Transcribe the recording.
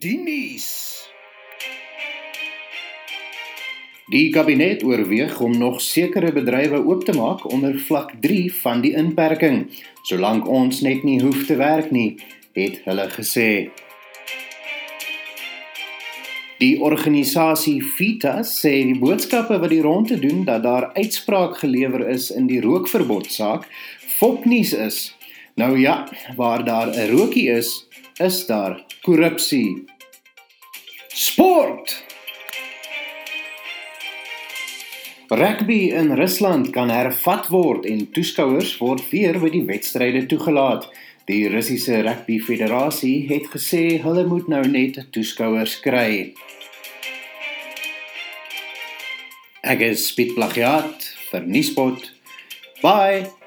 Die nuus. Die kabinet oorweeg om nog sekere bedrywe oop te maak onder vlak 3 van die inperking, solank ons net nie hoef te werk nie, het hulle gesê. Die organisasie Vita sê die boodskappe wat die ronde doen dat daar uitspraak gelewer is in die rookverbodsaak fopnuus is. Nou ja, waar daar 'n rookie is, is daar korrupsie. Sport. Rugby in Rusland kan hervat word en toeskouers word weer by die wedstryde toegelaat. Die Russiese Rugby Federasie het gesê hulle moet nou net toeskouers kry. Ek is Piet Plagiaat vir Nuuspot. Bye.